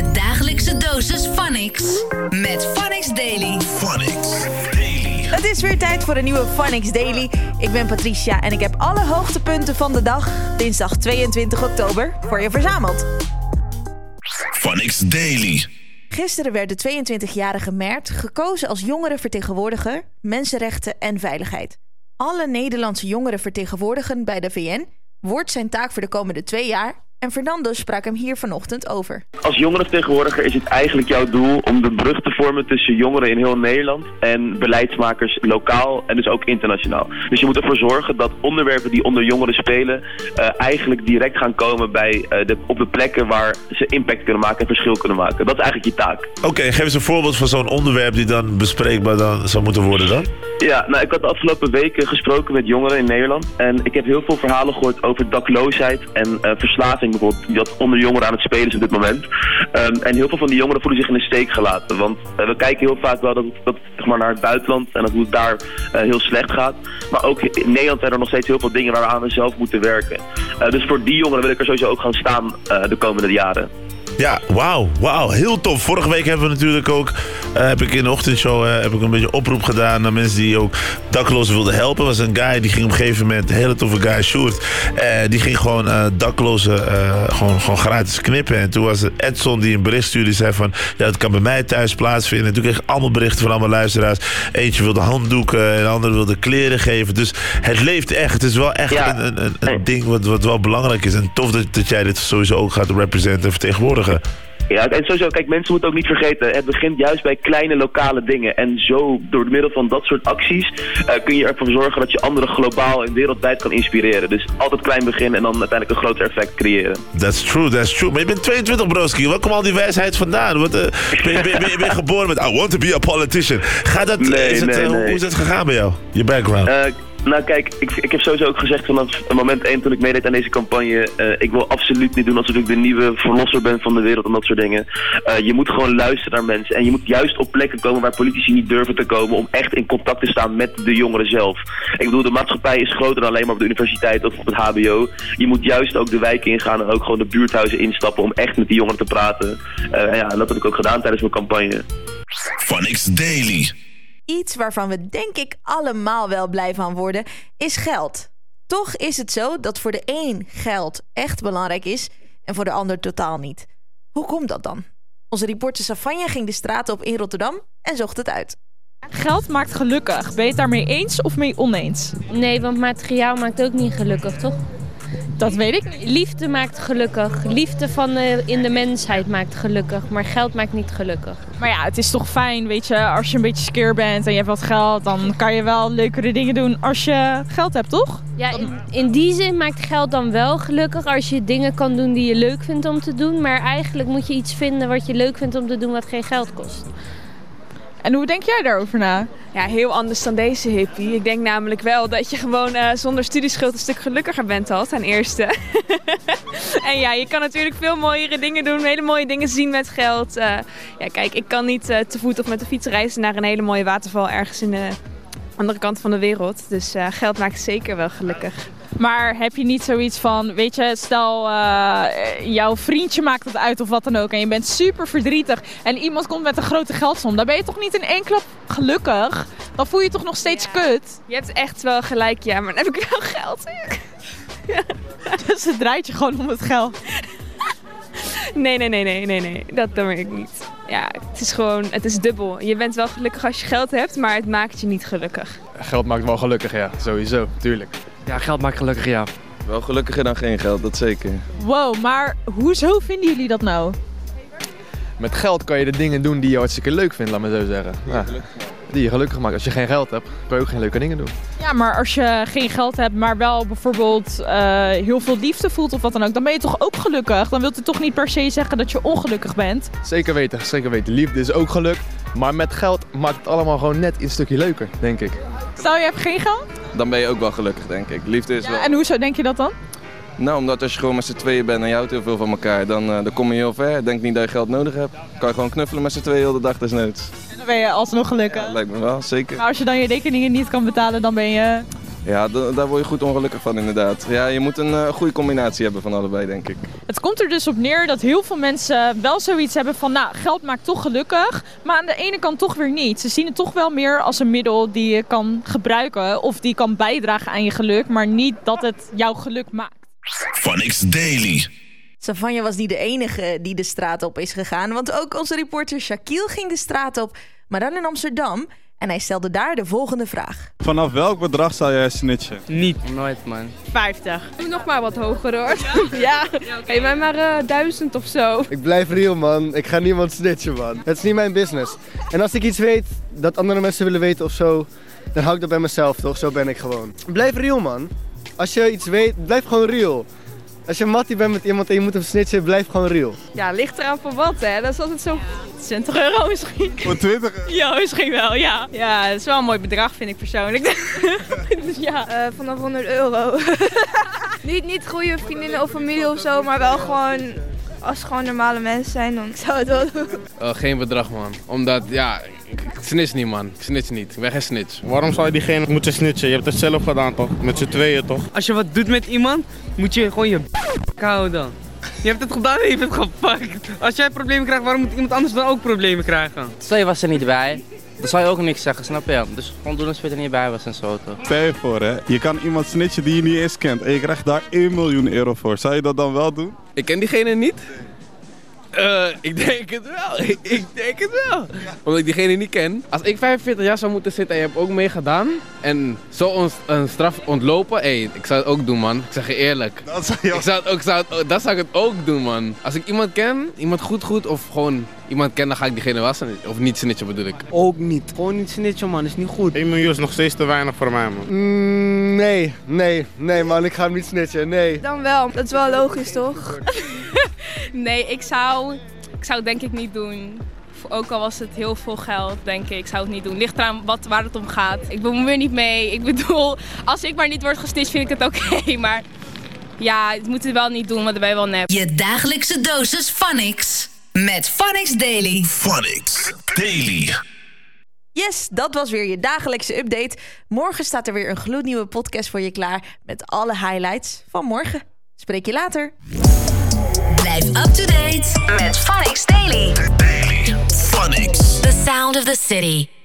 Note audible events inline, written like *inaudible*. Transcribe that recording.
Je dagelijkse dosis Phonics. Met Phonics Daily. Phonics Daily. Het is weer tijd voor een nieuwe Phonics Daily. Ik ben Patricia en ik heb alle hoogtepunten van de dag, dinsdag 22 oktober, voor je verzameld. Phonics Daily. Gisteren werd de 22-jarige Mert gekozen als jongerenvertegenwoordiger, mensenrechten en veiligheid. Alle Nederlandse jongeren vertegenwoordigen bij de VN wordt zijn taak voor de komende twee jaar en Fernando sprak hem hier vanochtend over. Als jongerenvertegenwoordiger is het eigenlijk jouw doel om de brug te vormen tussen jongeren in heel Nederland en beleidsmakers lokaal en dus ook internationaal. Dus je moet ervoor zorgen dat onderwerpen die onder jongeren spelen eh, eigenlijk direct gaan komen bij, eh, de, op de plekken waar ze impact kunnen maken en verschil kunnen maken. Dat is eigenlijk je taak. Oké, geef eens een voorbeeld van zo'n onderwerp die dan bespreekbaar dan zou moeten worden dan. Ja, nou ik had de afgelopen weken gesproken met jongeren in Nederland en ik heb heel veel verhalen gehoord over dakloosheid en eh, verslaving bijvoorbeeld, dat onder jongeren aan het spelen is op dit moment. Ehm, en heel veel van die jongeren voelen zich in de steek gelaten. Want uh, we kijken heel vaak wel dat, dat, zeg maar, naar het buitenland en dat hoe het daar uh, heel slecht gaat. Maar ook in Nederland zijn er nog steeds heel veel dingen waaraan we zelf moeten werken. Uh, dus voor die jongeren wil ik er sowieso ook gaan staan de komende jaren. Ja, wauw, wauw, heel tof. Vorige week hebben we natuurlijk ook, uh, heb ik in de ochtendshow uh, heb ik een beetje oproep gedaan naar mensen die ook daklozen wilden helpen. Er was een guy die ging op een gegeven moment, een hele toffe guy, Sjoerd, uh, die ging gewoon daklozen gewoon, gewoon gratis knippen. En toen was het Edson die een bericht stuurde, die zei van, ja, het kan bij mij thuis plaatsvinden. En toen kreeg ik allemaal berichten van allemaal luisteraars. Eentje wilde handdoeken en de andere wilde kleren geven. Dus het leeft echt. Het is wel echt ja. een, een, een, ding wat, wat wel belangrijk is. En tof dat, dat jij dit sowieso ook gaat representen en vertegenwoordigen. Ja, en sowieso, kijk, mensen moeten ook niet vergeten, het begint juist bij kleine lokale dingen. En zo, door middel van dat soort acties, uh, kun je ervoor zorgen dat je anderen globaal en wereldwijd kan inspireren. Dus altijd klein beginnen en dan uiteindelijk een groter effect creëren. That's true, that's true. Maar je bent 22, broski. Waar komt al die wijsheid vandaan? Wat, uh, ben, je, ben, ben, ben, je geboren met, I want to be a politician. Gaat dat, nee, is het, nee, nee. Hoe is dat gegaan bij jou? Je background? Nou kijk, ik, ik heb sowieso ook gezegd vanaf moment 1 toen ik meedeed aan deze campagne, uh, ik wil absoluut niet doen alsof ik de nieuwe verlosser ben van de wereld en dat soort dingen. Uh, je moet gewoon luisteren naar mensen en je moet juist op plekken komen waar politici niet durven te komen om echt in contact te staan met de jongeren zelf. Ik bedoel, de maatschappij is groter dan alleen maar op de universiteit of op het hbo. Je moet juist ook de wijken ingaan en ook gewoon de buurthuizen instappen om echt met die jongeren te praten. Uh, en ja, dat heb ik ook gedaan tijdens mijn campagne. Phonics Daily. Iets waarvan we denk ik allemaal wel blij van worden, is geld. Toch is het zo dat voor de een geld echt belangrijk is en voor de ander totaal niet. Hoe komt dat dan? Onze reporter Savanja ging de straten op in Rotterdam en zocht het uit. Geld maakt gelukkig. Ben je het daarmee eens of mee oneens? Nee, want materiaal maakt ook niet gelukkig, toch? Dat weet ik. Liefde maakt gelukkig. Liefde van de, in de mensheid maakt gelukkig. Maar geld maakt niet gelukkig. Maar ja, het is toch fijn, weet je, als je een beetje skeer bent en je hebt wat geld, dan kan je wel leukere dingen doen als je geld hebt, toch? Ja, in, in die zin maakt geld dan wel gelukkig als je dingen kan doen die je leuk vindt om te doen. Maar eigenlijk moet je iets vinden wat je leuk vindt om te doen wat geen geld kost. En hoe denk jij daarover na? Ja, heel anders dan deze hippie. Ik denk namelijk wel dat je gewoon uh, zonder studieschuld een stuk gelukkiger bent al, ten eerste. *laughs* en ja, je kan natuurlijk veel mooiere dingen doen, hele mooie dingen zien met geld. Uh, ja, kijk, ik kan niet uh, te voet of met de fiets reizen naar een hele mooie waterval ergens in de andere kant van de wereld. Dus geld maakt zeker wel gelukkig. Maar heb je niet zoiets van, weet je, stel uh, jouw vriendje maakt het uit of wat dan ook en je bent super verdrietig en iemand komt met een grote geldsom, dan ben je toch niet in één klap gelukkig? Dan voel je je toch nog steeds ja. kut? Je hebt echt wel gelijk, ja, maar dan heb ik wel geld. ja. *laughs* Dus het draait je gewoon om het geld. Nee, nee, nee, nee, nee, nee, dat doe ik niet. Ja, het is gewoon, het is dubbel. Je bent wel gelukkig als je geld hebt, maar het maakt je niet gelukkig. Geld maakt wel gelukkig, ja, sowieso, tuurlijk. Ja, geld maakt gelukkig, ja. Wel gelukkiger dan geen geld, dat zeker. Wow, maar hoezo vinden jullie dat nou? Met geld kan je de dingen doen die je hartstikke leuk vindt, laat me zo zeggen. Ja, die je gelukkig maakt. Als je geen geld hebt, kan je ook geen leuke dingen doen. Ja, maar als je geen geld hebt, maar wel bijvoorbeeld uh, heel veel liefde voelt of wat dan ook, dan ben je toch ook gelukkig? Dan wilt u toch niet per se zeggen dat je ongelukkig bent? Zeker weten, zeker weten. Liefde is ook geluk. Maar met geld maakt het allemaal gewoon net een stukje leuker, denk ik. Stel je hebt geen geld? Dan ben je ook wel gelukkig, denk ik. Liefde is ja, wel... En hoezo denk je dat dan? Nou, omdat als je gewoon met z'n tweeën bent en je houdt heel veel van elkaar, dan, uh, dan kom je heel ver. Denk niet dat je geld nodig hebt. Kan je gewoon knuffelen met z'n tweeën heel de dag desnoods. En dan ben je alsnog gelukkig? Ja, lijkt me wel, zeker. Maar als je dan je rekeningen niet kan betalen, dan ben je... Ja, da- daar word je goed ongelukkig van inderdaad. Ja, je moet een eh, goede combinatie hebben van allebei, denk ik. Het komt er dus op neer dat heel veel mensen wel zoiets hebben van, nou, geld maakt toch gelukkig, maar aan de ene kant toch weer niet. Ze zien het toch wel meer als een middel die je kan gebruiken of die kan bijdragen aan je geluk, maar niet dat het jouw geluk maakt. Phonics Daily. Savanja was niet de enige die de straat op is gegaan, want ook onze reporter Shaquille ging de straat op, maar dan in Amsterdam. En hij stelde daar de volgende vraag. Vanaf welk bedrag zou jij snitchen? Niet. Nooit, man. 50. Nog maar wat hoger hoor. Ja, geef mij maar eh, duizend of zo. Ik blijf real, man. Ik ga niemand snitchen, man. Het is niet mijn business. En als ik iets weet dat andere mensen willen weten of zo, dan hou ik dat bij mezelf, toch? Zo ben ik gewoon. Blijf real, man. Als je iets weet, blijf gewoon real. Als je mattie bent met iemand en je moet hem snitchen, blijf gewoon real. Ja, ligt eraan voor wat hè. Dat is altijd zo 20 euro misschien. Voor 20? Ja, misschien wel, ja. Ja, dat is wel een mooi bedrag vind ik persoonlijk. dus *laughs* ja. Eh, vanaf 100 euro. *laughs* niet, niet goede vriendinnen of familie of zo, maar wel gewoon als ze gewoon normale mensen zijn, dan zou het wel doen. Eh, geen bedrag, man. Omdat, ja, ik, ik snitch niet, man. Ik snitch niet. Ik ben geen snitch. Waarom zou je diegene moeten snitchen? Je hebt het zelf gedaan toch? Met z'n tweeën toch? Als je wat doet met iemand, moet je gewoon je Je hebt het gedaan en je hebt het gepakt. Als jij problemen krijgt, waarom moet iemand anders dan ook problemen krijgen? Stel je was er niet bij, dan zou je ook niks zeggen, snap je? Dus gewoon doen alsof je er niet bij was en zo toch? Stel je voor, hè. Je kan iemand snitchen die je niet eens kent en je krijgt daar 1 miljoen euro voor. Zou je dat dan wel doen? Ik ken diegene niet. Eh, ik denk het wel. Ik, *laughs* ik denk het wel. Omdat ik diegene niet ken. Als ik 45 jaar zou moeten zitten en je hebt ook meegedaan. En zo ons een straf ontlopen. Hé, ik zou het ook doen, man. Ik zeg je eerlijk. Dat zou je ik zou het ook, zou het, dat zou ik het ook doen, man. Als ik iemand ken, iemand goed goed, of gewoon iemand ken, dan ga ik diegene wassen. Of niet snitchen bedoel ik. Ook niet. Gewoon niet snitchen, man. is niet goed. 1 miljoen is nog steeds te weinig voor mij, man. Mm, nee, nee, nee, man. Ik ga hem niet snitchen. Nee. Dan wel, dat is wel logisch toch? *laughs* Nee, ik zou, ik zou het denk ik niet doen. Ook al was het heel veel geld, denk ik, ik zou het niet doen. Ligt eraan wat, waar het om gaat. Ik bemoei me er niet mee. Ik bedoel, als ik maar niet word gestitcht, vind ik het oké. *laughs* Maar ja, het moet het wel niet doen, want dan ben je wel nep. Je dagelijkse dosis Phonics. Met Phonics Daily. Phonics Daily. Yes, dat was weer je dagelijkse update. Morgen staat er weer een gloednieuwe podcast voor je klaar met alle highlights van morgen. Spreek je later. Blijf up to date met Phonics Daily. Phonics. The sound of the city.